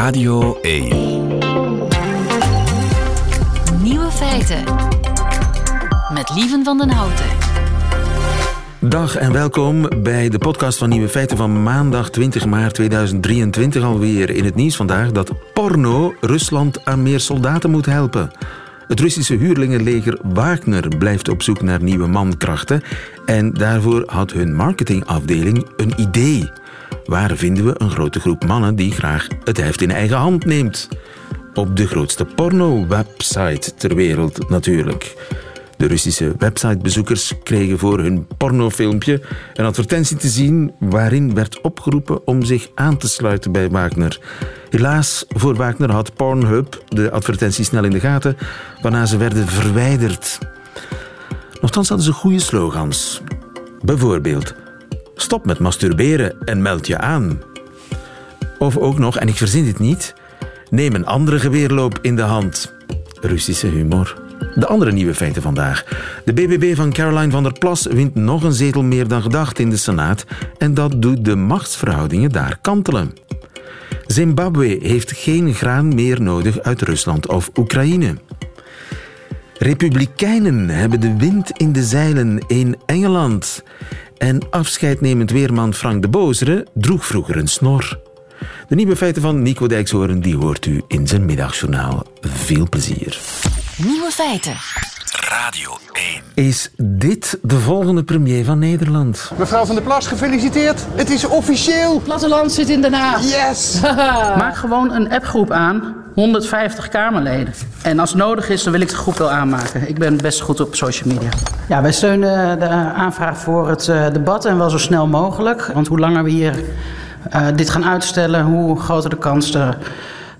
Radio 1. Nieuwe feiten. Met Lieven van den Houten. Dag en welkom bij de podcast van Nieuwe Feiten van maandag 20 maart 2023 alweer. In het nieuws vandaag dat porno Rusland aan meer soldaten moet helpen. Het Russische huurlingenleger Wagner blijft op zoek naar nieuwe mankrachten en daarvoor had hun marketingafdeling een idee. Waar vinden we een grote groep mannen die graag het heft in eigen hand neemt? Op de grootste porno-website ter wereld natuurlijk. De Russische websitebezoekers kregen voor hun pornofilmpje een advertentie te zien waarin werd opgeroepen om zich aan te sluiten bij Wagner. Helaas voor Wagner had Pornhub de advertentie snel in de gaten, waarna ze werden verwijderd. Nochtans hadden ze goede slogans. Bijvoorbeeld: Stop met masturberen en meld je aan. Of ook nog, en ik verzin dit niet, neem een andere geweerloop in de hand. Russische humor. De andere nieuwe feiten vandaag. De BBB van Caroline van der Plas wint nog een zetel meer dan gedacht in de Senaat en dat doet de machtsverhoudingen daar kantelen. Zimbabwe heeft geen graan meer nodig uit Rusland of Oekraïne. Republikeinen hebben de wind in de zeilen in Engeland. En afscheidnemend weerman Frank de Bozere droeg vroeger een snor. De nieuwe feiten van Nico Dijkshoorn die hoort u in zijn middagjournaal. Veel plezier. Nieuwe feiten. Radio 1. Is dit de volgende premier van Nederland? Mevrouw van der Plas, gefeliciteerd. Het is officieel. Platteland zit in Den Haag. Yes! Maak gewoon een appgroep aan. 150 Kamerleden. En als het nodig is, dan wil ik de groep wel aanmaken. Ik ben best goed op social media. Ja, wij steunen de aanvraag voor het eh, debat en wel zo snel mogelijk. Want hoe langer we hier uh, dit gaan uitstellen, hoe groter de kans er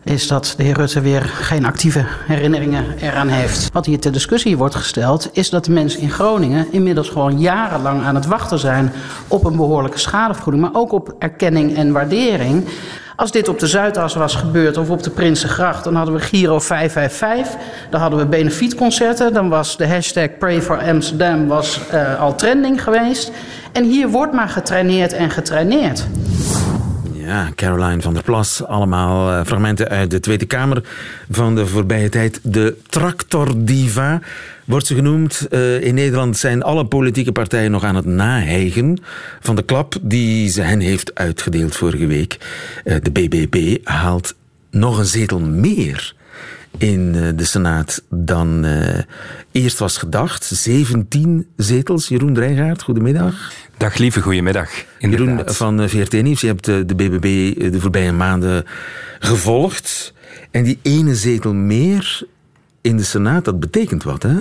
is dat de heer Rutte weer geen actieve herinneringen eraan heeft. Wat hier ter discussie wordt gesteld, is dat de mensen in Groningen inmiddels gewoon jarenlang aan het wachten zijn op een behoorlijke schadevergoeding, maar ook op erkenning en waardering. Als dit op de Zuidas was gebeurd of op de Prinsengracht, dan hadden we Giro 555. Dan hadden we benefietconcerten. Dan was de hashtag Pray for Amsterdam was, uh, al trending geweest. En hier wordt maar getraineerd en getraineerd. Ja, Caroline van der Plas. Allemaal uh, fragmenten uit de Tweede Kamer van de voorbije tijd. De tractordiva wordt ze genoemd. Uh, in Nederland zijn alle politieke partijen nog aan het naheigen van de klap die ze hen heeft uitgedeeld vorige week. Uh, de BBB haalt nog een zetel meer in de Senaat dan eerst was gedacht. 17 zetels. Jeroen Drijgaard, goedemiddag. Dag lieve, goedemiddag. Inderdaad. Jeroen van VRT Nieuws, je hebt de BBB de voorbije maanden gevolgd. En die ene zetel meer in de Senaat, dat betekent wat, hè?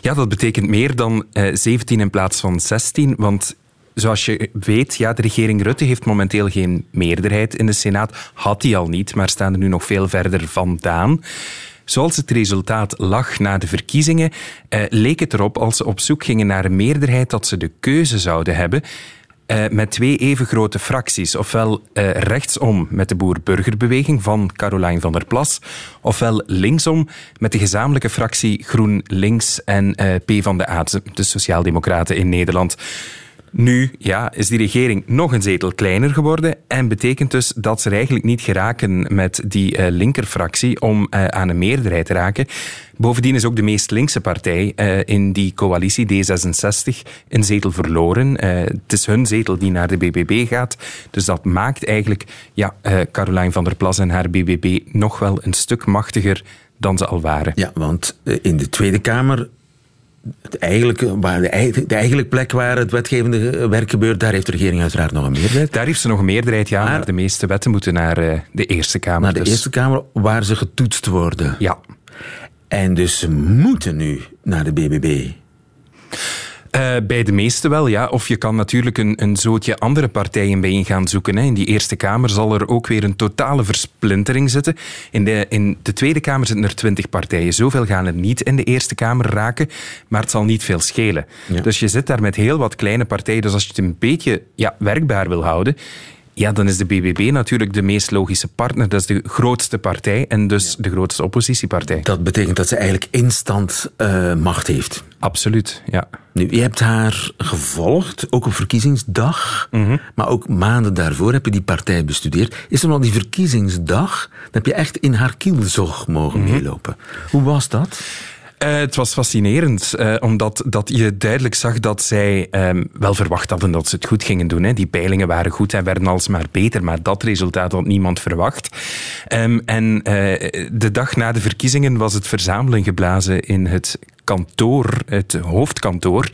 Ja, dat betekent meer dan uh, 17 in plaats van 16, want zoals je weet, ja, de regering Rutte heeft momenteel geen meerderheid in de Senaat. Had die al niet, maar staan er nu nog veel verder vandaan. Zoals het resultaat lag na de verkiezingen, eh, leek het erop als ze op zoek gingen naar een meerderheid dat ze de keuze zouden hebben. Uh, met twee even grote fracties. Ofwel uh, rechtsom met de Boer-Burgerbeweging van Caroline van der Plas, ofwel linksom met de gezamenlijke fractie GroenLinks en uh, P van de A, de Sociaaldemocraten in Nederland. Nu ja, is die regering nog een zetel kleiner geworden en betekent dus dat ze er eigenlijk niet geraken met die uh, linkerfractie om uh, aan een meerderheid te raken. Bovendien is ook de meest linkse partij uh, in die coalitie, D66, een zetel verloren. het is hun zetel die naar de BBB gaat. Dus dat maakt eigenlijk ja, Caroline van der Plas en haar BBB nog wel een stuk machtiger dan ze al waren. Ja, want in de Tweede Kamer het eigenlijke, waar de, de eigenlijke plek waar het wetgevende werk gebeurt, daar heeft de regering uiteraard nog een meerderheid. Daar heeft ze nog een meerderheid, ja, maar, maar de meeste wetten moeten naar uh, de Eerste Kamer. Naar de dus. Eerste Kamer, waar ze getoetst worden. Ja. En dus ze moeten nu naar de BBB. Uh, bij de meeste wel, ja. Of je kan natuurlijk een, een zootje andere partijen bijeen gaan zoeken. Hè. In die Eerste Kamer zal er ook weer een totale versplintering zitten. In de, in de Tweede Kamer zitten er twintig partijen. Zoveel gaan er niet in de Eerste Kamer raken, maar het zal niet veel schelen. Ja. Dus je zit daar met heel wat kleine partijen. Dus als je het een beetje ja, werkbaar wil houden, ja, dan is de BBB natuurlijk de meest logische partner. Dat is de grootste partij en dus de grootste oppositiepartij. Dat betekent dat ze eigenlijk instant uh, macht heeft. Absoluut, ja. Nu, je hebt haar gevolgd, ook op verkiezingsdag, mm -hmm. maar ook maanden daarvoor heb je die partij bestudeerd. Is er nog die verkiezingsdag, dan heb je echt in haar kielzog mogen mm -hmm. meelopen. Hoe was dat? Uh, het was fascinerend, uh, omdat dat je duidelijk zag dat zij um, wel verwacht hadden dat ze het goed gingen doen. Hè. Die peilingen waren goed en werden alsmaar beter, maar dat resultaat had niemand verwacht. Um, en uh, de dag na de verkiezingen was het verzamelen geblazen in het kantoor, het hoofdkantoor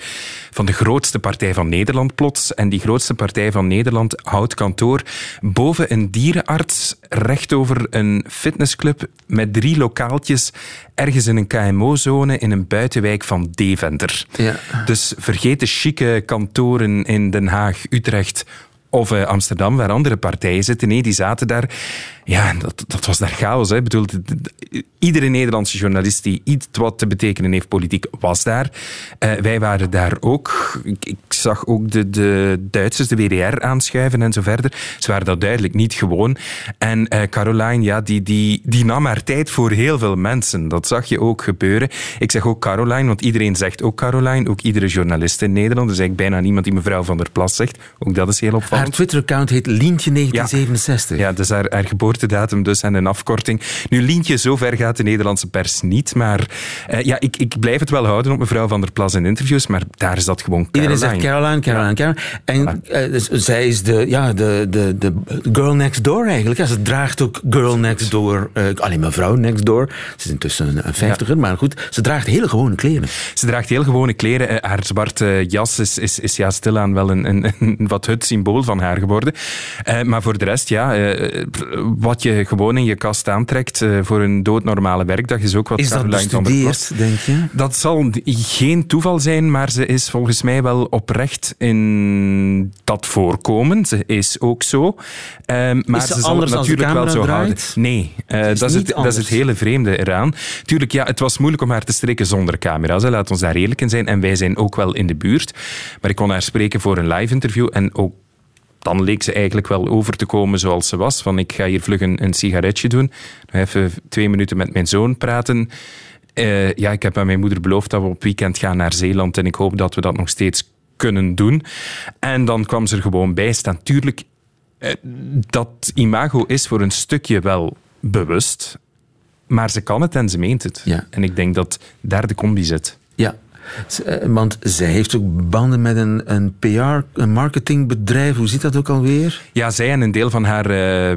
van de grootste partij van Nederland plots. En die grootste partij van Nederland houdt kantoor boven een dierenarts, recht over een fitnessclub met drie lokaaltjes ergens in een KMO-zone in een buitenwijk van Deventer. Ja. Dus vergeet de chique kantoren in Den Haag, Utrecht of uh, Amsterdam, waar andere partijen zitten. Nee, die zaten daar. Ja, dat, dat was daar chaos. Hè. Iedere Nederlandse journalist die iets wat te betekenen heeft politiek, was daar. Uh, wij waren daar ook. Ik, ik, zag ook de, de Duitsers, de WDR, aanschuiven en zo verder. Ze waren dat duidelijk niet gewoon. En uh, Caroline, ja, die, die, die nam haar tijd voor heel veel mensen. Dat zag je ook gebeuren. Ik zeg ook Caroline, want iedereen zegt ook Caroline. Ook iedere journalist in Nederland. Er is eigenlijk bijna niemand die mevrouw van der Plas zegt. Ook dat is heel opvallend. Haar Twitter-account heet Lientje 1967. Ja, ja dus haar, haar geboortedatum dus en een afkorting. Nu, Lientje, zover gaat de Nederlandse pers niet. Maar uh, ja, ik, ik blijf het wel houden op mevrouw van der Plas in interviews. Maar daar is dat gewoon Caroline. Iedereen zegt Caroline, Caroline, Caroline. En uh, dus, zij is de, ja, de, de, de girl next door eigenlijk. Ja, ze draagt ook girl next door. Uh, alleen mevrouw next door. Ze is intussen een vijftiger, ja. maar goed. Ze draagt hele gewone kleren. Ze draagt heel gewone kleren. haar zwarte jas is, is, is ja stilaan wel een, een, een wat het symbool van haar geworden. Uh, maar voor de rest, ja, uh, wat je gewoon in je kast aantrekt uh, voor een doodnormale werkdag is ook wat is der Plas. denk je? Dat zal geen toeval zijn, maar ze is volgens mij wel oprecht in dat voorkomen. Ze is ook zo. maar is ze, ze zal het natuurlijk wel zo draait? houden. Nee, is dat, is het, dat is het hele vreemde eraan. Tuurlijk, ja, het was moeilijk om haar te spreken zonder camera's. Hè. Laat ons daar eerlijk in zijn. En wij zijn ook wel in de buurt. Maar ik kon haar spreken voor een live interview en ook dan leek ze eigenlijk wel over te komen zoals ze was. Van ik ga hier vlug een, een sigaretje doen. Even twee minuten met mijn zoon praten. Uh, ja, ik heb aan mijn moeder beloofd dat we op weekend gaan naar Zeeland. En ik hoop dat we dat nog steeds kunnen doen. En dan kwam ze er gewoon bij staan. Tuurlijk, uh, dat imago is voor een stukje wel bewust. Maar ze kan het en ze meent het. Ja. En ik denk dat daar de combi zit. Ja, want zij heeft ook banden met een, een PR, een marketingbedrijf. Hoe zit dat ook alweer? Ja, zij en een deel van haar uh,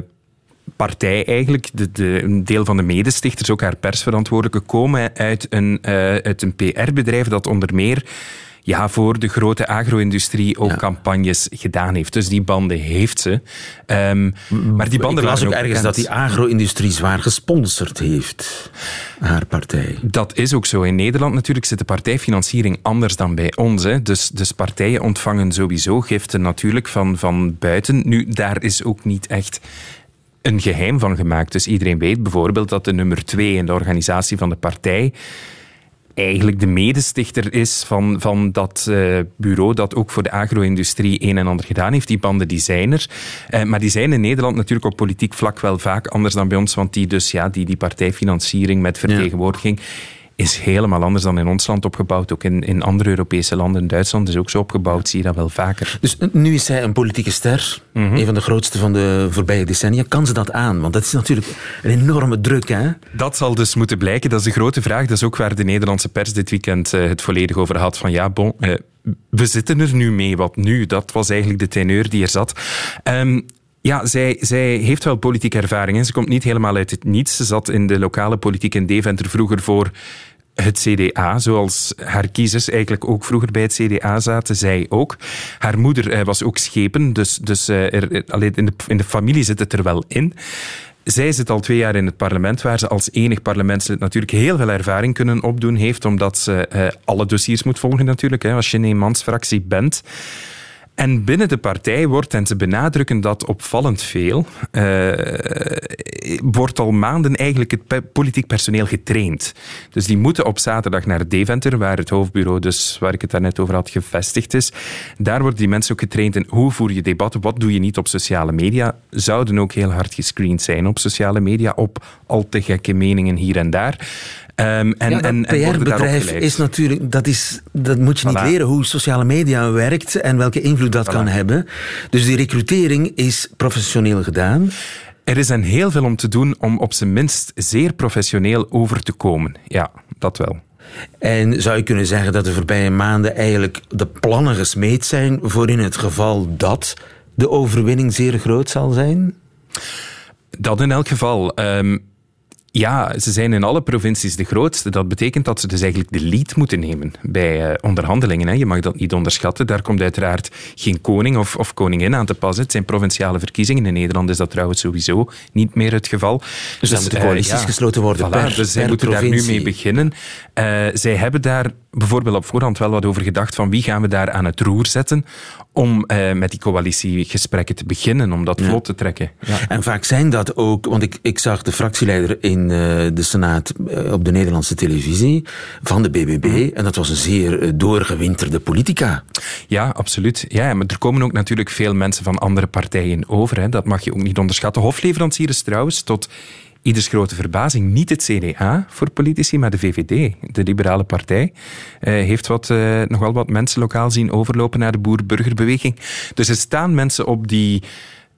partij eigenlijk, de, de, een deel van de medestichters, ook haar persverantwoordelijke, komen uit een, uh, uit een PR-bedrijf dat onder meer ja, voor de grote agro-industrie ook ja. campagnes gedaan heeft. Dus die banden heeft ze. Um, maar die banden Ik las ook ook ergens dat die agro-industrie zwaar gesponsord heeft, haar partij. Dat is ook zo. In Nederland natuurlijk zit de partijfinanciering anders dan bij ons. Hè. Dus, dus partijen ontvangen sowieso giften natuurlijk van, van buiten. Nu, daar is ook niet echt een geheim van gemaakt. Dus iedereen weet bijvoorbeeld dat de nummer twee in de organisatie van de partij eigenlijk de medestichter is van, van dat uh, bureau dat ook voor de agro-industrie een en ander gedaan heeft. Die banden die zijn er. Uh, maar die zijn in Nederland natuurlijk op politiek vlak wel vaak anders dan bij ons, want die, dus, ja, die, die partijfinanciering met vertegenwoordiging ja. Is helemaal anders dan in ons land opgebouwd. Ook in, in andere Europese landen, Duitsland is ook zo opgebouwd, zie je dat wel vaker. Dus nu is zij een politieke ster, mm -hmm. een van de grootste van de voorbije decennia. Kan ze dat aan? Want dat is natuurlijk een enorme druk, hè? Dat zal dus moeten blijken. Dat is de grote vraag. Dat is ook waar de Nederlandse pers dit weekend uh, het volledig over had. Van ja, bon, uh, we zitten er nu mee. Wat nu? Dat was eigenlijk de teneur die er zat. Um, ja, zij, zij heeft wel politieke ervaring. En ze komt niet helemaal uit het niets. Ze zat in de lokale politiek in Deventer vroeger voor het CDA, zoals haar kiezers eigenlijk ook vroeger bij het CDA zaten, zij ook. Haar moeder uh, was ook schepen, dus, dus uh, er, allee, in, de, in de familie zit het er wel in. Zij zit al twee jaar in het parlement, waar ze als enig parlementslid natuurlijk heel veel ervaring kunnen opdoen heeft, omdat ze alle dossiers moet volgen natuurlijk, hè, als je een eenmansfractie bent. En binnen de partij wordt, en ze benadrukken dat opvallend veel, uh, wordt al maanden eigenlijk het politiek personeel getraind. Dus die moeten op zaterdag naar Deventer, waar het hoofdbureau, dus waar ik het daarnet over had, gevestigd is. Daar worden die mensen ook getraind in hoe voer je debatten, wat doe je niet op sociale media. Zouden ook heel hard gescreend zijn op sociale media, op al te gekke meningen hier en daar. Ehm, en, Ja, dat en, PR-bedrijf is natuurlijk, dat, is, dat moet je niet leren hoe sociale media werkt en welke invloed dat kan hebben. Dus die recrutering is professioneel gedaan. Er is dan heel veel om te doen om op zijn minst zeer professioneel over te komen. Ja, dat wel. En zou je kunnen zeggen dat de voorbije maanden eigenlijk de plannen gesmeed zijn voor in het geval dat de overwinning zeer groot zal zijn? Dat in elk geval. Ehm, ja, ze zijn in alle provincies de grootste. Dat betekent dat ze dus eigenlijk de lead moeten nemen bij eh, onderhandelingen. Hè. Je mag dat niet onderschatten. Daar komt uiteraard geen koning of, of koningin aan te pas. Het zijn provinciale verkiezingen. In Nederland is dat trouwens sowieso niet meer het geval. Dus dan moeten eh, coalities gesloten worden Voilà, per- dus zij moeten daar nu mee beginnen. Eh, zij hebben daar bijvoorbeeld op voorhand wel wat over gedacht van wie gaan we daar aan het roer zetten om eh, met die coalitiegesprekken te beginnen, om dat vlot te trekken. Ja. En vaak zijn dat ook, want ik, ik zag de fractieleider in eh, de Senaat eh, op de Nederlandse televisie van de BBB. Mhm. En dat was een zeer eh, doorgewinterde politica. Ja, absoluut. Ja, maar er komen ook natuurlijk veel mensen van andere partijen over. Hè. Dat mag je ook niet onderschatten. Hofleverancier is trouwens tot ieders grote verbazing niet het CDA voor politici, maar de VVD, de liberale partij, eh, heeft wat, eh, nog wel wat mensen lokaal zien overlopen naar de boer-burgerbeweging. Dus er staan mensen op die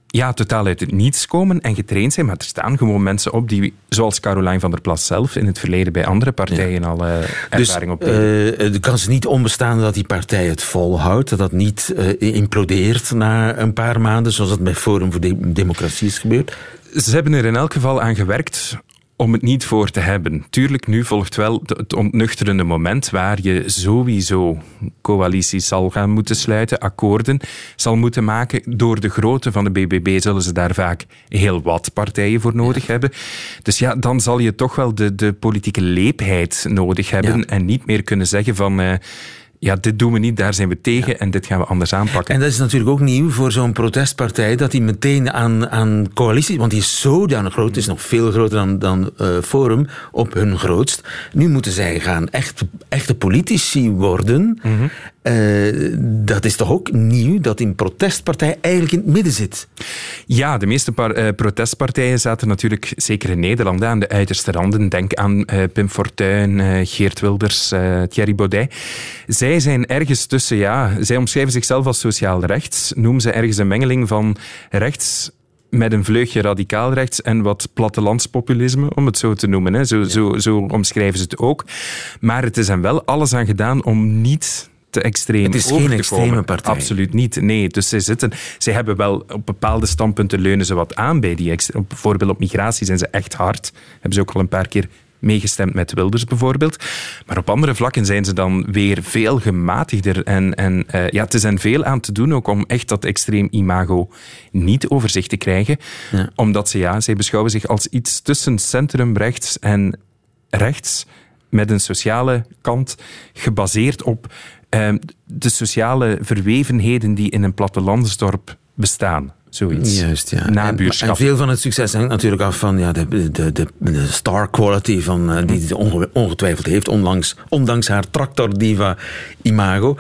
ja, totaal uit het niets komen en getraind zijn, maar er staan gewoon mensen op die, zoals Caroline van der Plas zelf, in het verleden bij andere partijen al Dus ervaring op eh, de kans is niet onbestaan dat die partij het volhoudt, dat dat niet implodeert na een paar maanden, zoals dat bij Forum voor De- Democratie is gebeurd. Ze hebben er in elk geval aan gewerkt om het niet voor te hebben. Tuurlijk, nu volgt wel het ontnuchterende moment waar je sowieso coalities zal gaan moeten sluiten, akkoorden zal moeten maken. Door de grootte van de BBB zullen ze daar vaak heel wat partijen voor nodig hebben. Dus ja, dan zal je toch wel de, de politieke leepheid nodig hebben Ja. en niet meer kunnen zeggen van... eh, ja, dit doen we niet, daar zijn we tegen en dit gaan we anders aanpakken. En dat is natuurlijk ook nieuw voor zo'n protestpartij, dat die meteen aan, aan coalitie, want die is zodanig groot, is nog veel groter dan, dan eh, Forum, op hun grootst. Nu moeten zij gaan echt, echte politici worden. Eh, dat is toch ook nieuw, dat die protestpartij eigenlijk in het midden zit. Ja, de meeste eh, protestpartijen zaten natuurlijk, zeker in Nederland, aan de uiterste randen. Denk aan eh, Pim Fortuyn, Geert Wilders, Thierry Baudet. Zij zijn ergens tussen, ja, zij omschrijven zichzelf als sociaal rechts. Noemen ze ergens een mengeling van rechts met een vleugje radicaal rechts en wat plattelandspopulisme, om het zo te noemen. Hè. Zo, zo, zo omschrijven ze het ook. Maar het is hen wel alles aan gedaan om niet te extreem Het is geen extreme komen. partij. Absoluut niet. Nee, dus zij zitten... Zij hebben wel op bepaalde standpunten leunen ze wat aan bij die... Bijvoorbeeld op migratie zijn ze echt hard. Hebben ze ook al een paar keer meegestemd met Wilders bijvoorbeeld. Maar op andere vlakken zijn ze dan weer veel gematigder. En, en eh, ja, het is hen veel aan te doen ook om echt dat extreem imago niet over zich te krijgen. Omdat ze, ja, zij beschouwen zich als iets tussen centrumrechts en rechts met een sociale kant gebaseerd op de sociale verwevenheden die in een plattelandsdorp bestaan. Zoiets. Juist, ja. Nabuurschap. En, en veel van het succes hangt natuurlijk af van ja, de, de, de, de star quality van, eh, die ze onge- ongetwijfeld heeft, ondanks, ondanks haar tractordiva imago.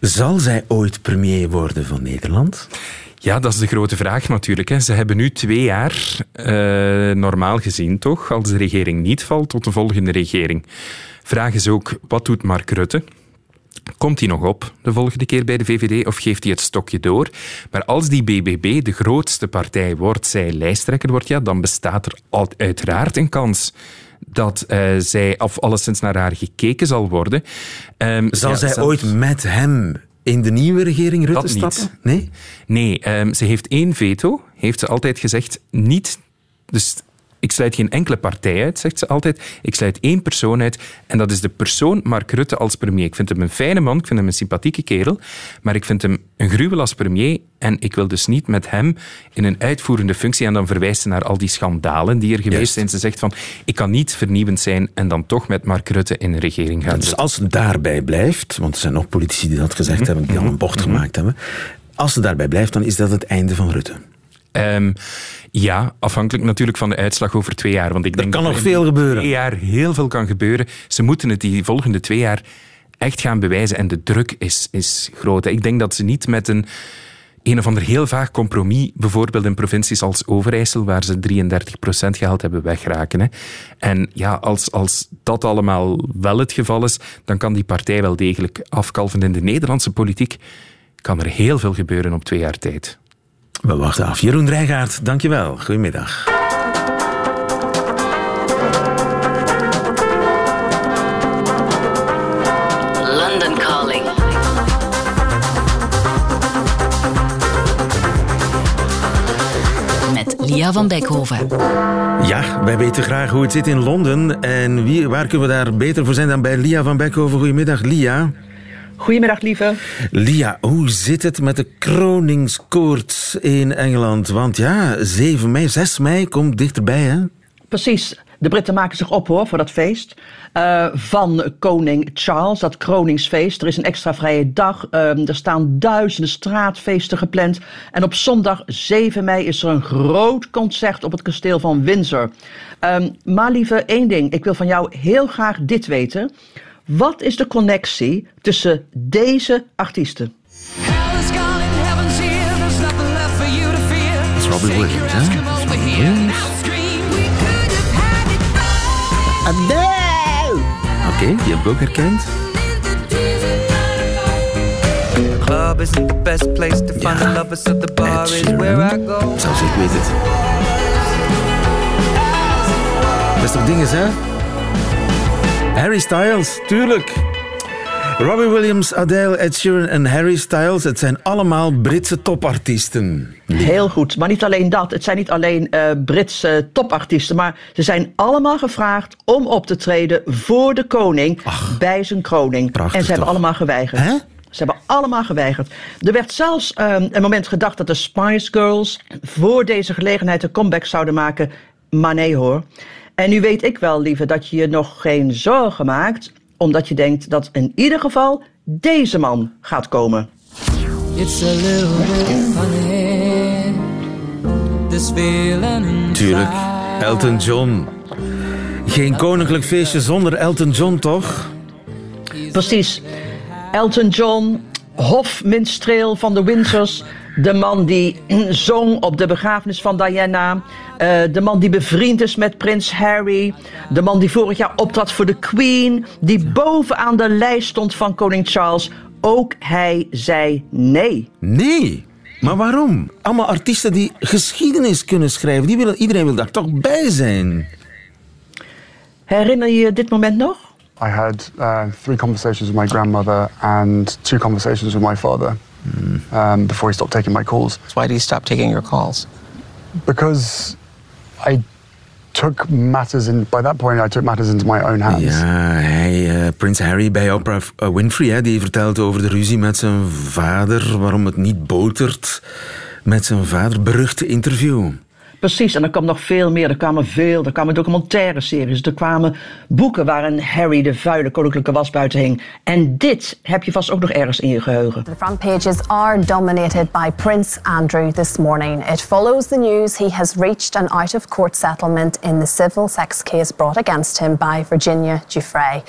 Zal zij ooit premier worden van Nederland? Ja, dat is de grote vraag natuurlijk. Hè. Ze hebben nu twee jaar, eh, normaal gezien toch, als de regering niet valt, tot de volgende regering. Vraag is ook, wat doet Mark Rutte? Komt hij nog op de volgende keer bij de VVD of geeft hij het stokje door? Maar als die BBB de grootste partij wordt, zij lijsttrekker wordt, ja, dan bestaat er uiteraard een kans dat eh, zij, of alleszins naar haar gekeken zal worden. Ehm, Zal ja, zij ooit met hem in de nieuwe regering Rutte Dat niet. stappen? Nee? Nee, ehm, ze heeft één veto, heeft ze altijd gezegd. Niet, dus ik sluit geen enkele partij uit, zegt ze altijd. Ik sluit één persoon uit en dat is de persoon Mark Rutte als premier. Ik vind hem een fijne man, ik vind hem een sympathieke kerel, maar ik vind hem een gruwel als premier en ik wil dus niet met hem in een uitvoerende functie. En dan verwijst ze naar al die schandalen die er geweest Juist. zijn. Ze zegt van, ik kan niet vernieuwend zijn en dan toch met Mark Rutte in een regering gaan Dus als het daarbij blijft, want er zijn nog politici die dat gezegd hebben, die al een bocht gemaakt hebben. Als het daarbij blijft, dan is dat het einde van Rutte. Ehm, ja, afhankelijk natuurlijk van de uitslag over twee jaar. Want ik denk kan dat nog er veel gebeuren. Twee jaar heel veel kan gebeuren. Ze moeten het die volgende twee jaar echt gaan bewijzen. En de druk is, is groot. Ik denk dat ze niet met een een of ander heel vaag compromis, bijvoorbeeld in provincies als Overijssel, waar ze 33% gehaald hebben, wegraken. Hè. En ja, als, als dat allemaal wel het geval is, dan kan die partij wel degelijk afkalven. In de Nederlandse politiek kan er heel veel gebeuren op twee jaar tijd. We wachten af. Jeroen Drijgaard, dankjewel. Goedemiddag. London Calling. Met Lia van Beckhoven. Ja, wij weten graag hoe het zit in Londen. En wie, waar kunnen we daar beter voor zijn dan bij Lia van Beckhoven? Goedemiddag, Lia. Goedemiddag, lieve. Lia, hoe zit het met de kroningskoorts in Engeland? Want ja, 7 mei, 6 mei komt dichterbij, hè? Precies. De Britten maken zich op hoor voor dat feest eh, van koning Charles, dat kroningsfeest. Er is een extra vrije dag. eh, er staan duizenden straatfeesten gepland. En op zondag 7 mei is er een groot concert op het kasteel van Windsor. Ehm, maar lieve, één ding. Ik wil van jou heel graag dit weten. Wat is de connectie tussen deze artiesten? Is Robbie Williams, hè? Oké, die heb ik ook herkend. Club isn't the best place to find the lovers, so the bar Ed is Sheeran. where I go. Zelfs ik weet het. Dat is toch dinges, hè? Harry Styles, tuurlijk. Robbie Williams, Adele, Ed Sheeran en Harry Styles, het zijn allemaal Britse topartiesten. Heel goed, maar niet alleen dat. Het zijn niet alleen eh, Britse topartiesten, maar ze zijn allemaal gevraagd om op te treden voor de koning bij zijn kroning. prachtig en ze hebben toch? allemaal geweigerd. Hè? Ze hebben allemaal geweigerd. Er werd zelfs ehm, een moment gedacht dat de Spice Girls voor deze gelegenheid een comeback zouden maken. Maar nee hoor. En nu weet ik wel, lieve, dat je je nog geen zorgen maakt, omdat je denkt dat in ieder geval deze man gaat komen. It's a little bit funny. This feeling Tuurlijk. Elton John. Geen koninklijk feestje zonder Elton John, toch? Precies. Elton John, hofminstreel van de Windsors. De man die zong op de begrafenis van Diana. eh, de man die bevriend is met prins Harry. De man die vorig jaar optrad voor de Queen. Die bovenaan de lijst stond van koning Charles. Ook hij zei nee. Nee. Maar waarom? Allemaal artiesten die geschiedenis kunnen schrijven. Die willen, iedereen wil daar toch bij zijn. Herinner je je dit moment nog? I had uh, three conversations with my grandmother and two conversations with my father um, before he stopped taking my calls. Why do you stop taking your calls? Because I took matters in, by that point, I took matters into my own hands. Ja, hij, eh, Prins Harry bij Oprah eh, Winfrey, hè, die vertelt over de ruzie met zijn vader, waarom het niet botert met zijn vader. Beruchte interview. Precies, en er kwam nog veel meer. Er kwamen veel, er kwamen documentaire series, er kwamen boeken waarin Harry de vuile koninklijke was buiten hing. En dit heb je vast ook nog ergens in je geheugen. The front pages are dominated by Prince Andrew this morning. It follows the news he has reached an out of court settlement in the civil sex case brought against him by Virginia Giuffre.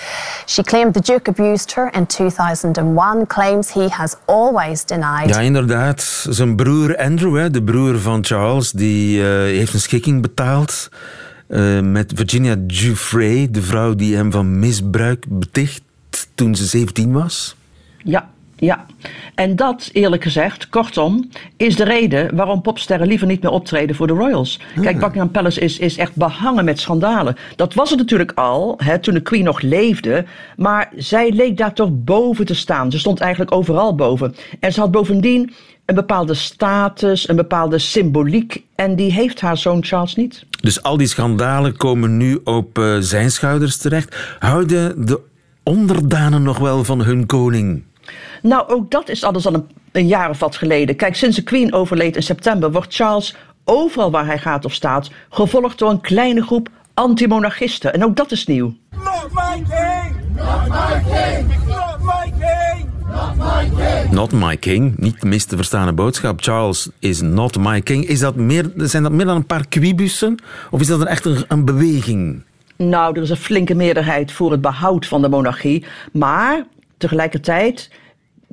She claimed the Duke abused her in 2001, claims he has always denied. Ja, inderdaad. Zijn broer Andrew, hè, de broer van Charles, die eh, heeft een schikking betaald eh, met Virginia Giuffre, de vrouw die hem van misbruik beticht toen ze 17 was. Ja, ja. En dat, eerlijk gezegd, kortom, is de reden waarom popsterren liever niet meer optreden voor de Royals. Kijk, Buckingham Palace is, is echt behangen met schandalen. Dat was het natuurlijk al, hè, toen de Queen nog leefde. Maar zij leek daar toch boven te staan. Ze stond eigenlijk overal boven. En ze had bovendien een bepaalde status, een bepaalde symboliek. En die heeft haar zoon Charles niet. Dus al die schandalen komen nu op eh, zijn schouders terecht. Houden de onderdanen nog wel van hun koning? Nou, ook dat is alles al een, een jaar of wat geleden. Kijk, sinds de Queen overleed in september wordt Charles overal waar hij gaat of staat gevolgd door een kleine groep antimonarchisten. En ook dat is nieuw. Not my king! Not my king! Not my king! Not my king, niet de mis te verstaande boodschap. Charles is not my king. Is dat meer, zijn dat meer dan een paar kwibussen? Of is dat een echt een, een beweging? Nou, er is een flinke meerderheid voor het behoud van de monarchie. Maar tegelijkertijd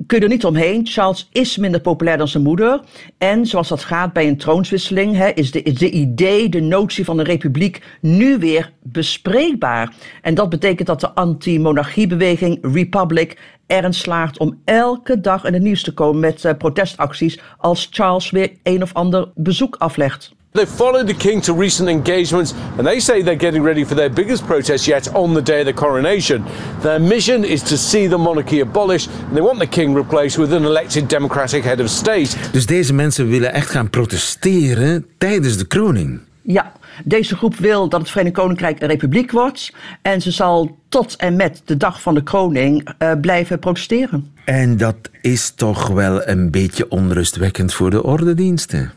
kun je er niet omheen. Charles is minder populair dan zijn moeder. En zoals dat gaat bij een troonswisseling, hè, is, de, is de idee, de notie van een republiek nu weer bespreekbaar. En dat betekent dat de anti-monarchiebeweging Republic erin slaagt om elke dag in het nieuws te komen met uh, protestacties als Charles weer een of ander bezoek aflegt. They followed the king to recent engagements and they say they're getting ready for their biggest protest yet on the day of the coronation. Their mission is to see the monarchy abolished and they want the king replaced with an elected democratic head of state. Dus deze mensen willen echt gaan protesteren tijdens de kroning. Ja, deze groep wil dat het Verenigd Koninkrijk een republiek wordt. En ze zal tot en met de dag van de kroning uh, blijven protesteren. En dat is toch wel een beetje onrustwekkend voor de ordendiensten.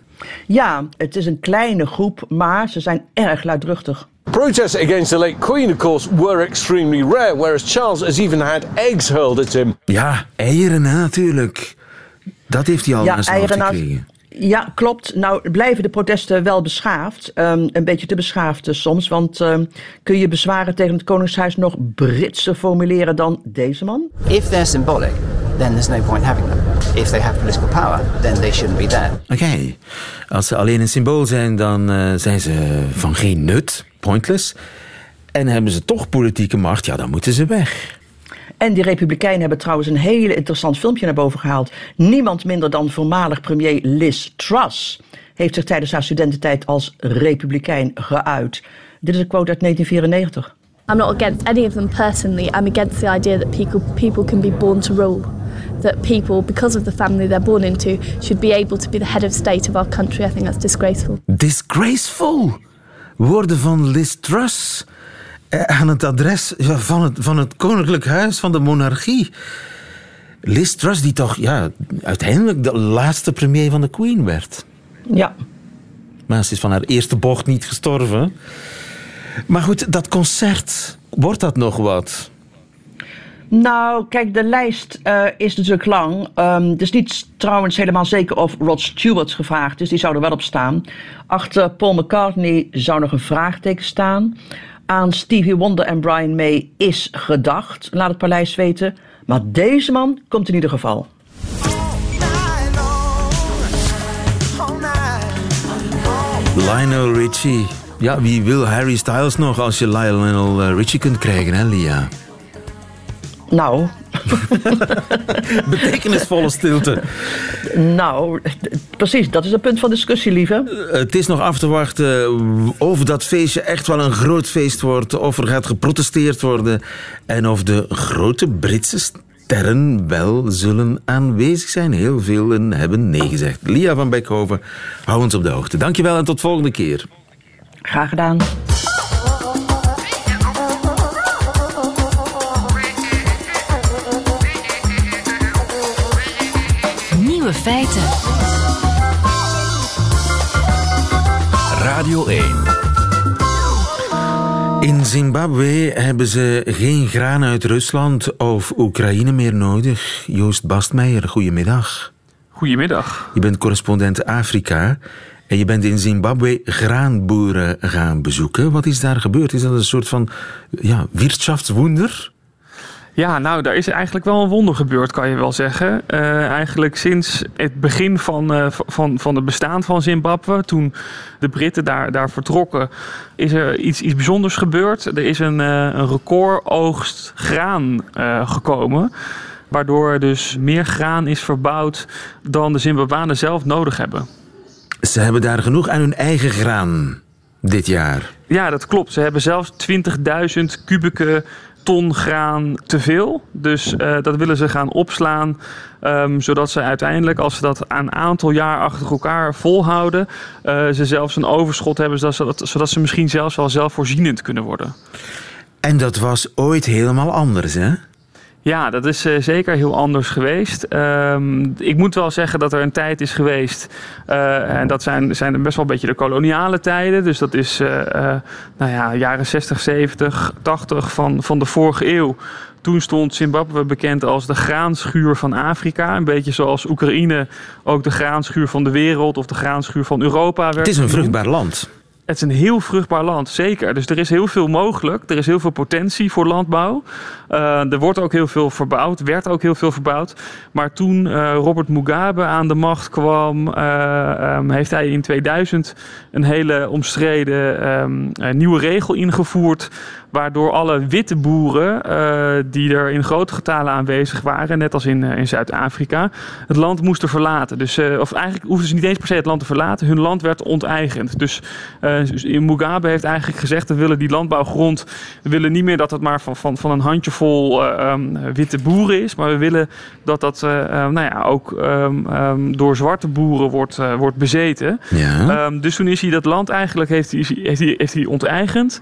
Ja, het is een kleine groep, maar ze zijn erg luidruchtig. Protests against the late Queen, of course, were extremely rare, whereas Charles has even had eggs hurled at him. Ja, eieren natuurlijk. Dat heeft hij al ja, aan zijn hoofd gekregen. Ja, klopt. Nou blijven de protesten wel beschaafd. Um, een beetje te beschaafd dus soms. Want um, kun je bezwaren tegen het Koningshuis nog Britse formuleren dan deze man? If they're symbolic, then there's no point having them. If they have political power, then they shouldn't be there. Oké, okay. als ze alleen een symbool zijn, dan uh, zijn ze van geen nut, pointless. En hebben ze toch politieke macht, ja, dan moeten ze weg. En die Republikeinen hebben trouwens een hele interessant filmpje naar boven gehaald. Niemand minder dan voormalig premier Liz Truss heeft zich tijdens haar studententijd als Republikein geuit. Dit is een quote uit 1994. I'm not against any of them personally. I'm against the idea that people, people can be born to rule. That people, because of the family they're born into, should be able to be the head of state of our country. I think that's disgraceful. Disgraceful? Woorden van Liz Truss aan het adres van het, van het Koninklijk Huis van de monarchie. Liz Truss, die toch ja, uiteindelijk de laatste premier van de Queen werd. Ja. Maar ze is van haar eerste bocht niet gestorven. Maar goed, dat concert, wordt dat nog wat? Nou, kijk, de lijst uh, is natuurlijk lang. Um, het is niet trouwens helemaal zeker of Rod Stewart gevraagd is. Die zou er wel op staan. Achter Paul McCartney zou nog een vraagteken staan. Aan Stevie Wonder en Brian May is gedacht, laat het paleis weten. Maar deze man komt in ieder geval. Lionel Richie. Ja, wie wil Harry Styles nog als je Lionel eh, Richie kunt krijgen, hè, Lia? Nou. Betekenisvolle stilte. Nou, precies, dat is een punt van discussie, lieve. Het is nog af te wachten of dat feestje echt wel een groot feest wordt, of er gaat geprotesteerd worden en of de grote Britse sterren wel zullen aanwezig zijn. Heel veel hebben nee gezegd. Lia van Beckhoven, hou ons op de hoogte. Dankjewel en tot volgende keer. Graag gedaan. Nieuwe feiten. Radio 1. In Zimbabwe hebben ze geen graan uit Rusland of Oekraïne meer nodig. Joost Bastmeijer, goedemiddag. Goedemiddag. Je bent correspondent Afrika en je bent in Zimbabwe graanboeren gaan bezoeken. Wat is daar gebeurd? Is dat een soort van ja, wirtschaftswunder? Ja, nou, daar is eigenlijk wel een wonder gebeurd, kan je wel zeggen. Uh, eigenlijk sinds het begin van, uh, van, van het bestaan van Zimbabwe, toen de Britten daar, daar vertrokken, is er iets, iets bijzonders gebeurd. Er is een, uh, een recordoogst graan gekomen, waardoor er dus meer graan is verbouwd dan de Zimbabwanen zelf nodig hebben. Ze hebben daar genoeg aan hun eigen graan dit jaar. Ja, dat klopt. Ze hebben zelfs 20.000 kubieke ton graan te veel. Dus uh, dat willen ze gaan opslaan. Um, zodat ze uiteindelijk, als ze dat een aantal jaar achter elkaar volhouden, uh, ze zelfs een overschot hebben, zodat ze, dat, zodat ze misschien zelfs wel zelfvoorzienend kunnen worden. En dat was ooit helemaal anders, hè? Ja, dat is uh, zeker heel anders geweest. Ehm, ik moet wel zeggen dat er een tijd is geweest. Uh, en dat zijn, zijn best wel een beetje de koloniale tijden. Dus dat is uh, nou ja, jaren 60, 70, 80 van, van de vorige eeuw. Toen stond Zimbabwe bekend als de graanschuur van Afrika. Een beetje zoals Oekraïne ook de graanschuur van de wereld of de graanschuur van Europa werd. Het is een vruchtbaar land. Het is een heel vruchtbaar land, zeker. Dus er is heel veel mogelijk. Er is heel veel potentie voor landbouw. Uh, er wordt ook heel veel verbouwd, werd ook heel veel verbouwd. Maar toen uh, Robert Mugabe aan de macht kwam, uh, um, heeft hij in 2000 een hele omstreden um, nieuwe regel ingevoerd. Waardoor alle witte boeren, uh, die er in grote getalen aanwezig waren, net als in, uh, in Zuid-Afrika, het land moesten verlaten. Dus, uh, of eigenlijk hoefden ze niet eens per se het land te verlaten, hun land werd onteigend. Dus Mugabe heeft eigenlijk gezegd: we willen die landbouwgrond, we willen niet meer dat het maar van, van, van een handjevol um, witte boeren is, maar we willen dat dat nou ja, ook um, door zwarte boeren wordt, wordt bezeten. Ja. dus toen is hij dat land eigenlijk heeft hij, heeft hij, heeft hij onteigend.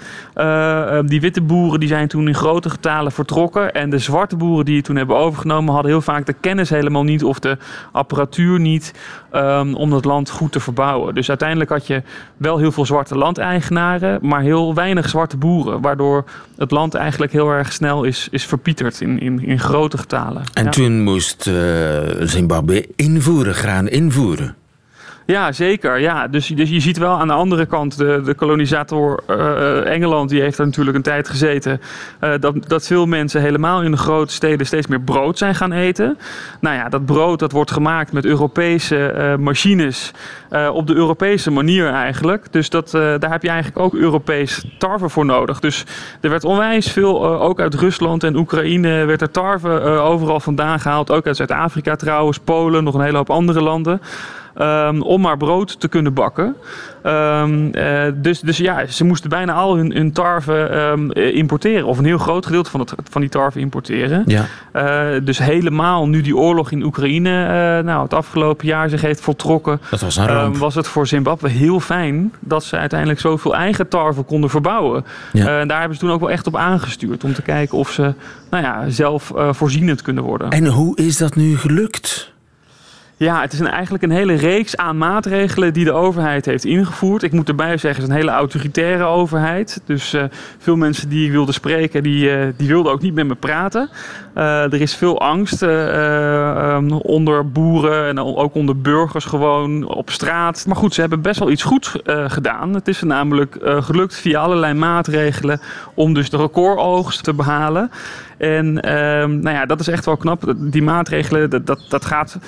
die die witte boeren die zijn toen in grote getalen vertrokken. En de zwarte boeren die het toen hebben overgenomen, hadden heel vaak de kennis helemaal niet of de apparatuur niet um, om dat land goed te verbouwen. Dus uiteindelijk had je wel heel veel zwarte landeigenaren, maar heel weinig zwarte boeren. Waardoor het land eigenlijk heel erg snel is, is verpieterd in, in, in grote getalen. En Ja. toen moest uh, Zimbabwe invoeren, graan invoeren. Ja, zeker. Ja. Dus, dus je ziet wel aan de andere kant, de, de kolonisator uh, Engeland, die heeft er natuurlijk een tijd gezeten, uh, dat, dat veel mensen helemaal in de grote steden steeds meer brood zijn gaan eten. Nou ja, dat brood dat wordt gemaakt met Europese uh, machines op de Europese manier eigenlijk. Dus dat, daar heb je eigenlijk ook Europees tarwe voor nodig. Dus er werd onwijs veel, ook uit Rusland en Oekraïne, werd er tarwe overal vandaan gehaald. Ook uit Zuid-Afrika trouwens, Polen, nog een hele hoop andere landen. Um, om maar brood te kunnen bakken. Um, uh, dus, dus ja, ze moesten bijna al hun, hun tarwe um, importeren. Of een heel groot gedeelte van, het, van die tarwe importeren. Ja. Uh, dus helemaal nu die oorlog in Oekraïne uh, nou, het afgelopen jaar zich heeft voltrokken. Dat was een was het voor Zimbabwe heel fijn dat ze uiteindelijk zoveel eigen tarwe konden verbouwen. Ja. en daar hebben ze toen ook wel echt op aangestuurd. Om te kijken of ze nou ja, zelf voorzienend kunnen worden. En hoe is dat nu gelukt? Ja, het is eigenlijk een hele reeks aan maatregelen die de overheid heeft ingevoerd. Ik moet erbij zeggen, het is een hele autoritaire overheid. Dus uh, veel mensen die ik wilde spreken, die, uh, die wilden ook niet met me praten. Uh, er is veel angst um, onder boeren en ook onder burgers gewoon op straat. Maar goed, ze hebben best wel iets goeds gedaan. Het is namelijk gelukt via allerlei maatregelen om dus de recordoogst te behalen. En um, nou ja, dat is echt wel knap. Die maatregelen, dat, dat, gaat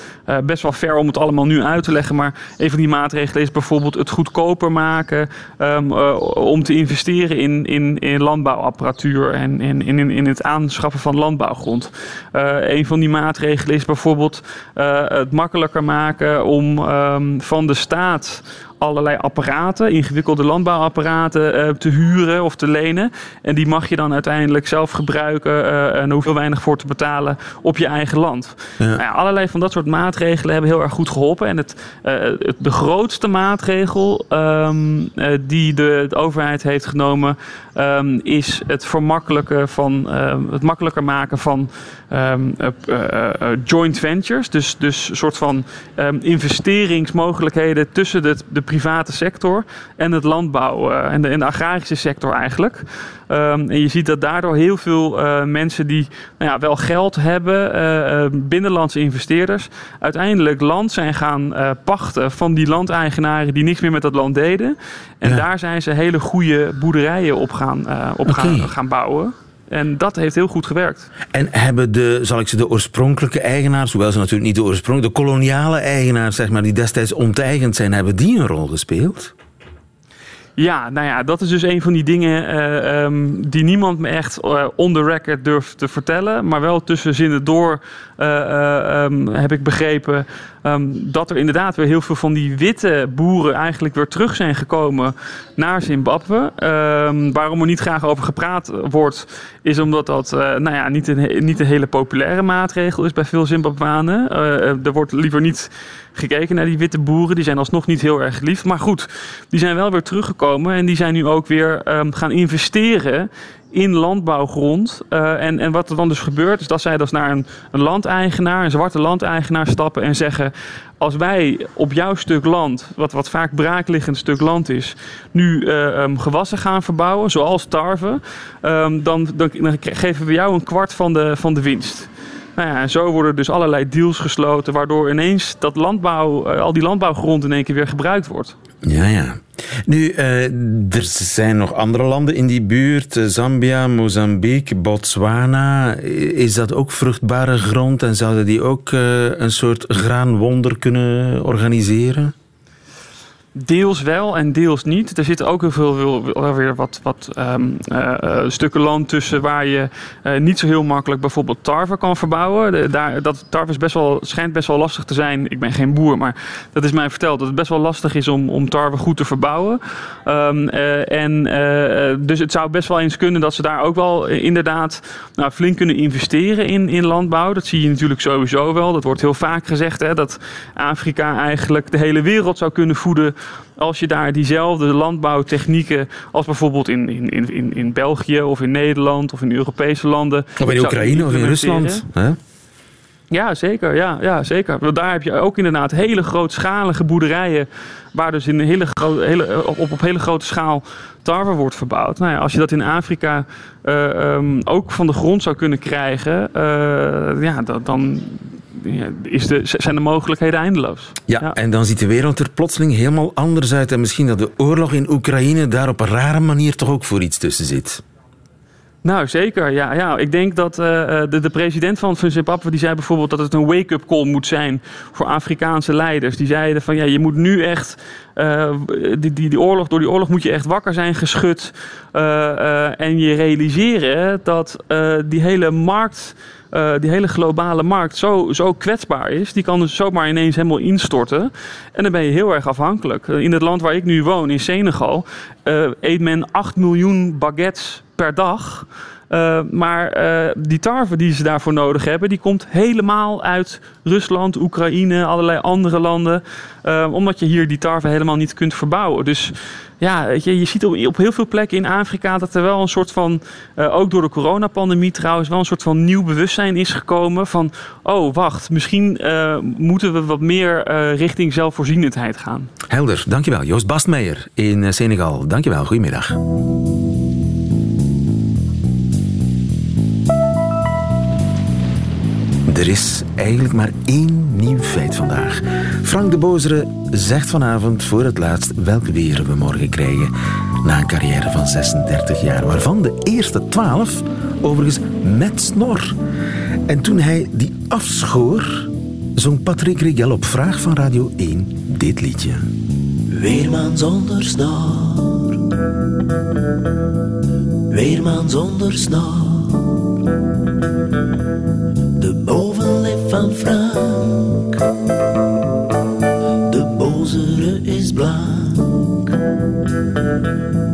best wel ver om het allemaal nu uit te leggen. Maar een van die maatregelen is bijvoorbeeld het goedkoper maken uh, om te investeren in, in, in landbouwapparatuur en in, in, in het aanschaffen van landbouwgrond. Uh, een van die maatregelen is bijvoorbeeld het makkelijker maken om um, van de staat allerlei apparaten, ingewikkelde landbouwapparaten uh, te huren of te lenen. En die mag je dan uiteindelijk zelf gebruiken uh, en hoef je weinig voor te betalen op je eigen land. Ja. Nou ja, allerlei van dat soort maatregelen hebben heel erg goed geholpen. En het, uh, het de grootste maatregel um, die de, de, overheid heeft genomen um, is het vermakkelijken van het makkelijker maken van um, joint ventures. Dus, dus een soort van investeringsmogelijkheden tussen de, de private sector en het landbouw uh, en, de, en de agrarische sector eigenlijk. Um, en je ziet dat daardoor heel veel uh, mensen die nou ja, wel geld hebben, uh, binnenlandse investeerders, uiteindelijk land zijn gaan pachten van die landeigenaren die niks meer met dat land deden. En ja. daar zijn ze hele goede boerderijen op gaan, op okay. gaan, gaan bouwen. En dat heeft heel goed gewerkt. En hebben de, zal ik ze, de oorspronkelijke eigenaars, hoewel ze natuurlijk niet de oorspronkelijke, de koloniale eigenaars, zeg maar, die destijds onteigend zijn, hebben die een rol gespeeld? Ja, nou ja, dat is dus een van die dingen uh, um, die niemand me echt uh, on the record durft te vertellen. Maar wel tussen zinnen door uh, um, heb ik begrepen um, dat er inderdaad weer heel veel van die witte boeren eigenlijk weer terug zijn gekomen naar Zimbabwe. waarom er niet graag over gepraat wordt, is omdat dat nou ja, niet, een, niet hele populaire maatregel is bij veel Zimbabwanen. er wordt liever niet gekeken naar die witte boeren. Die zijn alsnog niet heel erg lief. Maar goed, die zijn wel weer teruggekomen en die zijn nu ook weer ehm, gaan investeren in landbouwgrond. Uh, en, en wat er dan dus gebeurt, is dat zij dus naar een, een landeigenaar, een zwarte landeigenaar stappen en zeggen: Als wij op jouw stuk land, wat, wat vaak braakliggend stuk land is, nu uh, um, gewassen gaan verbouwen, zoals tarwe, um, dan, dan, dan, geven we jou een kwart van de, van de winst. Nou ja, en zo worden dus allerlei deals gesloten, waardoor ineens dat landbouw, uh, al die landbouwgrond in één keer weer gebruikt wordt. Ja, ja. Nu, uh, er zijn nog andere landen in die buurt. Zambia, Mozambique, Botswana. Is dat ook vruchtbare grond en zouden die ook een soort graanwonder kunnen organiseren? Deels wel en deels niet. Er zitten ook heel veel wel weer wat, wat um, uh, stukken land tussen waar je uh, niet zo heel makkelijk bijvoorbeeld tarwe kan verbouwen. Daar, dat tarwe is best wel, schijnt best wel lastig te zijn. Ik ben geen boer, maar dat is mij verteld dat het best wel lastig is om, om tarwe goed te verbouwen. Um, en dus het zou best wel eens kunnen dat ze daar ook wel inderdaad nou, flink kunnen investeren in, in landbouw. Dat zie je natuurlijk sowieso wel. Dat wordt heel vaak gezegd hè, dat Afrika eigenlijk de hele wereld zou kunnen voeden als je daar diezelfde landbouwtechnieken als bijvoorbeeld in, in, in, in België of in Nederland of in Europese landen. Of in Oekraïne of in Rusland. Hè? Ja, zeker. Ja, ja, zeker. Want daar heb je ook inderdaad hele grootschalige boerderijen. waar dus in een hele hele, op, op hele grote schaal tarwe wordt verbouwd. Nou ja, als je dat in Afrika uh, um, ook van de grond zou kunnen krijgen. Uh, ja, dan, is de, zijn de mogelijkheden eindeloos. Ja, ja, en dan ziet de wereld er plotseling helemaal anders uit. En misschien dat de oorlog in Oekraïne daar op een rare manier toch ook voor iets tussen zit. Nou, zeker. Ja, ja. Ik denk dat uh, de, de, president van, Zimbabwe die zei bijvoorbeeld dat het een wake-up call moet zijn voor Afrikaanse leiders. Die zeiden van ja, je moet nu echt uh, die, die, die oorlog, door die oorlog moet je echt wakker zijn geschud. Uh, en je realiseren dat die hele markt. Uh, die hele globale markt zo, zo kwetsbaar is. Die kan dus zomaar ineens helemaal instorten. En dan ben je heel erg afhankelijk. In het land waar ik nu woon, in Senegal, uh, eet men 8 miljoen baguettes per dag. Uh, maar uh, die tarwe die ze daarvoor nodig hebben, die komt helemaal uit Rusland, Oekraïne, allerlei andere landen. Uh, omdat je hier die tarwe helemaal niet kunt verbouwen. Dus ja, je, je ziet op, op heel veel plekken in Afrika dat er wel een soort van, ook door de coronapandemie trouwens, wel een soort van nieuw bewustzijn is gekomen. Van, oh wacht, misschien moeten we wat meer richting zelfvoorzienendheid gaan. Helder, dankjewel. Joost Bastmeijer in Senegal. Dankjewel, goedemiddag. Er is eigenlijk maar één nieuw feit vandaag. Frank de Bozere zegt vanavond voor het laatst welk weer we morgen krijgen. Na een carrière van 36 jaar, waarvan de eerste 12 overigens met snor. En toen hij die afschoor, zong Patrick Rigel op vraag van Radio 1 dit liedje. Weerman zonder snor. Weerman zonder snor. Frank, de bozere is blank.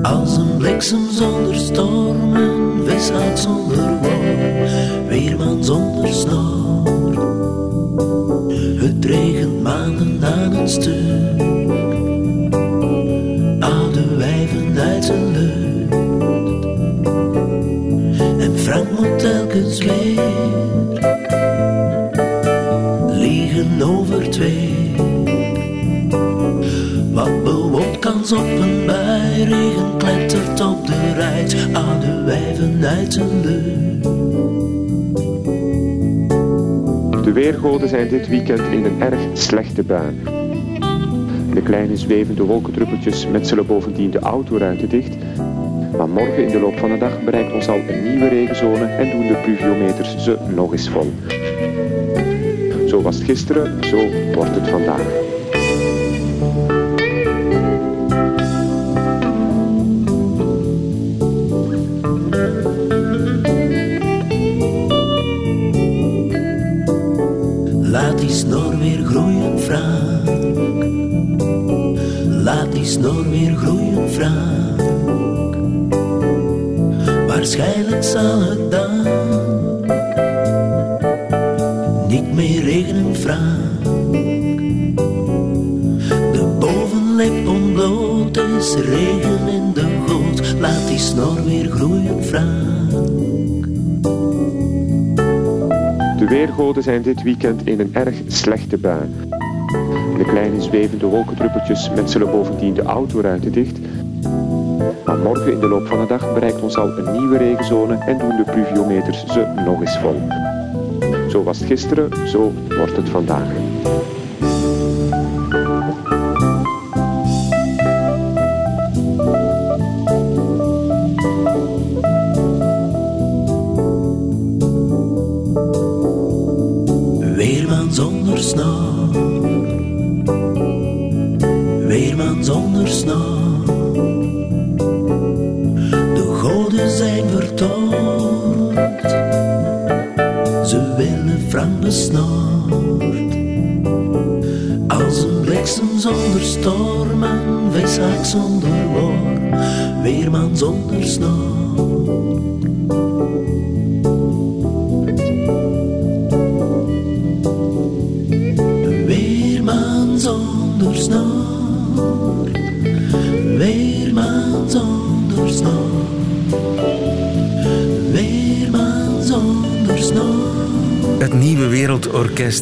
Als een bliksem zonder storm, een zonder wol, weerman zonder snor. Het regent maanden aan een stuk, oude wijven uit zijn lucht. Frank moet telkens weer De weergoden zijn dit weekend in een erg slechte bui. De kleine zwevende wolkendruppeltjes metselen bovendien de autoruiten dicht maar morgen in de loop van de dag bereikt ons al een nieuwe regenzone en doen de pluviometers ze nog eens vol. Zo was het gisteren, zo wordt het vandaag. snor weer groeien wraak. Waarschijnlijk zal het dan niet meer regenen vraag. De bovenlip ontbloot is regen in de goot. Laat die snor weer groeien wraak. De weergoden zijn dit weekend in een erg slechte bui. Kleine zwevende wolkendruppeltjes metselen bovendien de autoruiten dicht. Maar morgen in de loop van de dag bereikt ons al een nieuwe regenzone en doen de pluviometers ze nog eens vol. Zo was het gisteren, zo wordt het vandaag.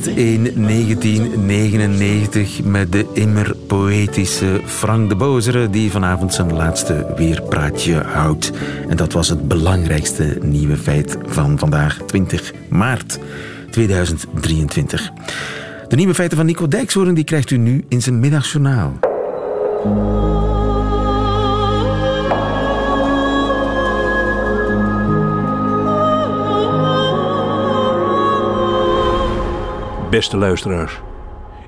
In 1999 met de immer poëtische Frank de Bozere die vanavond zijn laatste weerpraatje houdt. En dat was het belangrijkste nieuwe feit van vandaag, 20 maart 2023. De nieuwe feiten van Nico Dijkshoorn die krijgt u nu in zijn middagjournaal. Beste luisteraars,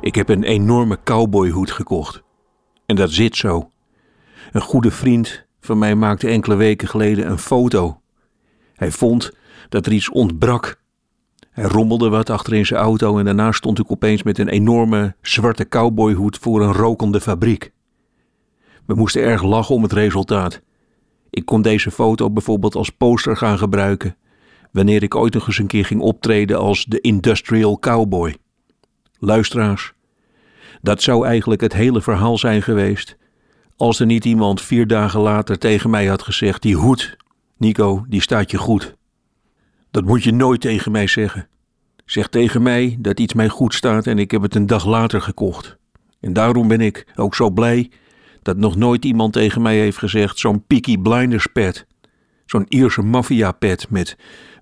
ik heb een enorme cowboyhoed gekocht. En dat zit zo. Een goede vriend van mij maakte enkele weken geleden een foto. Hij vond dat er iets ontbrak. Hij rommelde wat achter in zijn auto en daarna stond ik opeens met een enorme zwarte cowboyhoed voor een rokende fabriek. We moesten erg lachen om het resultaat. Ik kon deze foto bijvoorbeeld als poster gaan gebruiken wanneer ik ooit nog eens een keer ging optreden als de Industrial Cowboy. Luisteraars, dat zou eigenlijk het hele verhaal zijn geweest als er niet iemand vier dagen later tegen mij had gezegd: Die hoed, Nico, die staat je goed. Dat moet je nooit tegen mij zeggen. Zeg tegen mij dat iets mij goed staat en ik heb het een dag later gekocht. En daarom ben ik ook zo blij dat nog nooit iemand tegen mij heeft gezegd: Zo'n Peaky Blinders pet. Zo'n Ierse maffia pet met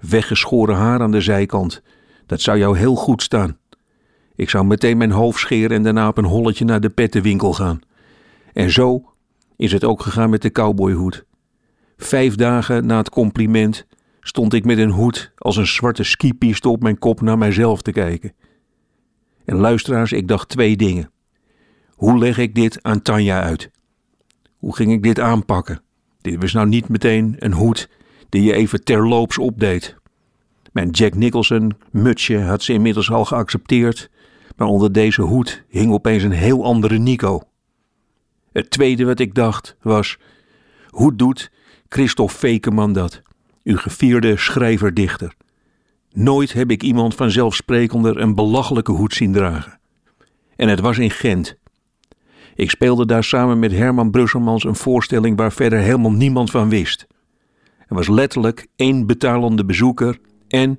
weggeschoren haar aan de zijkant. Dat zou jou heel goed staan. Ik zou meteen mijn hoofd scheren en daarna op een holletje naar de pettenwinkel gaan. En zo is het ook gegaan met de cowboyhoed. Vijf dagen na het compliment stond ik met een hoed als een zwarte skipiste op mijn kop naar mijzelf te kijken. En luisteraars, ik dacht twee dingen. Hoe leg ik dit aan Tanja uit? Hoe ging ik dit aanpakken? Dit was nou niet meteen een hoed die je even terloops opdeed. Mijn Jack Nicholson mutsje had ze inmiddels al geaccepteerd, maar onder deze hoed hing opeens een heel andere Nico. Het tweede wat ik dacht was: hoe doet Christophe Fekeman dat, uw gevierde schrijver-dichter? Nooit heb ik iemand vanzelfsprekender een belachelijke hoed zien dragen. En het was in Gent. Ik speelde daar samen met Herman Brusselmans een voorstelling waar verder helemaal niemand van wist. Er was letterlijk één betalende bezoeker en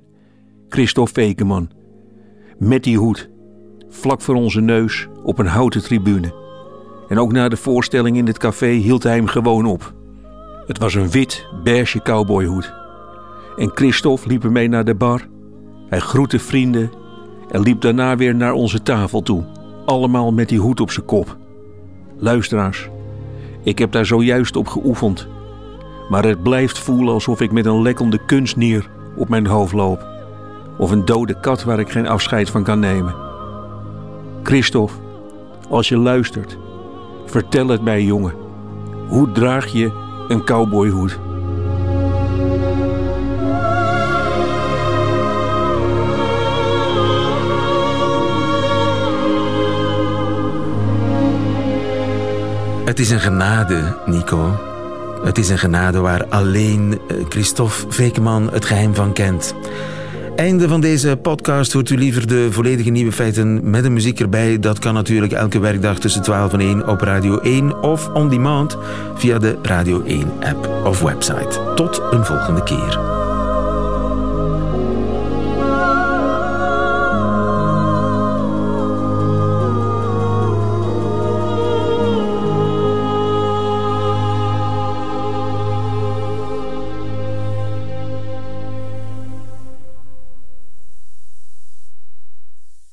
Christophe Fekeman. Met die hoed, vlak voor onze neus, op een houten tribune. En ook na de voorstelling in het café hield hij hem gewoon op. Het was een wit, beige cowboyhoed. En Christophe liep ermee naar de bar. Hij groette vrienden en liep daarna weer naar onze tafel toe. Allemaal met die hoed op zijn kop. Luisteraars, ik heb daar zojuist op geoefend. Maar het blijft voelen alsof ik met een lekkende kunstnier op mijn hoofd loop. Of een dode kat waar ik geen afscheid van kan nemen. Christophe, als je luistert, vertel het mij, jongen. Hoe draag je een cowboyhoed? Het is een genade, Nico. Het is een genade waar alleen eh, Christophe Vekeman het geheim van kent. Einde van deze podcast. Hoort u liever de volledige nieuwe feiten met de muziek erbij? Dat kan natuurlijk elke werkdag tussen 12 en 1 op Radio 1 of on demand via de Radio 1 app of website. Tot een volgende keer.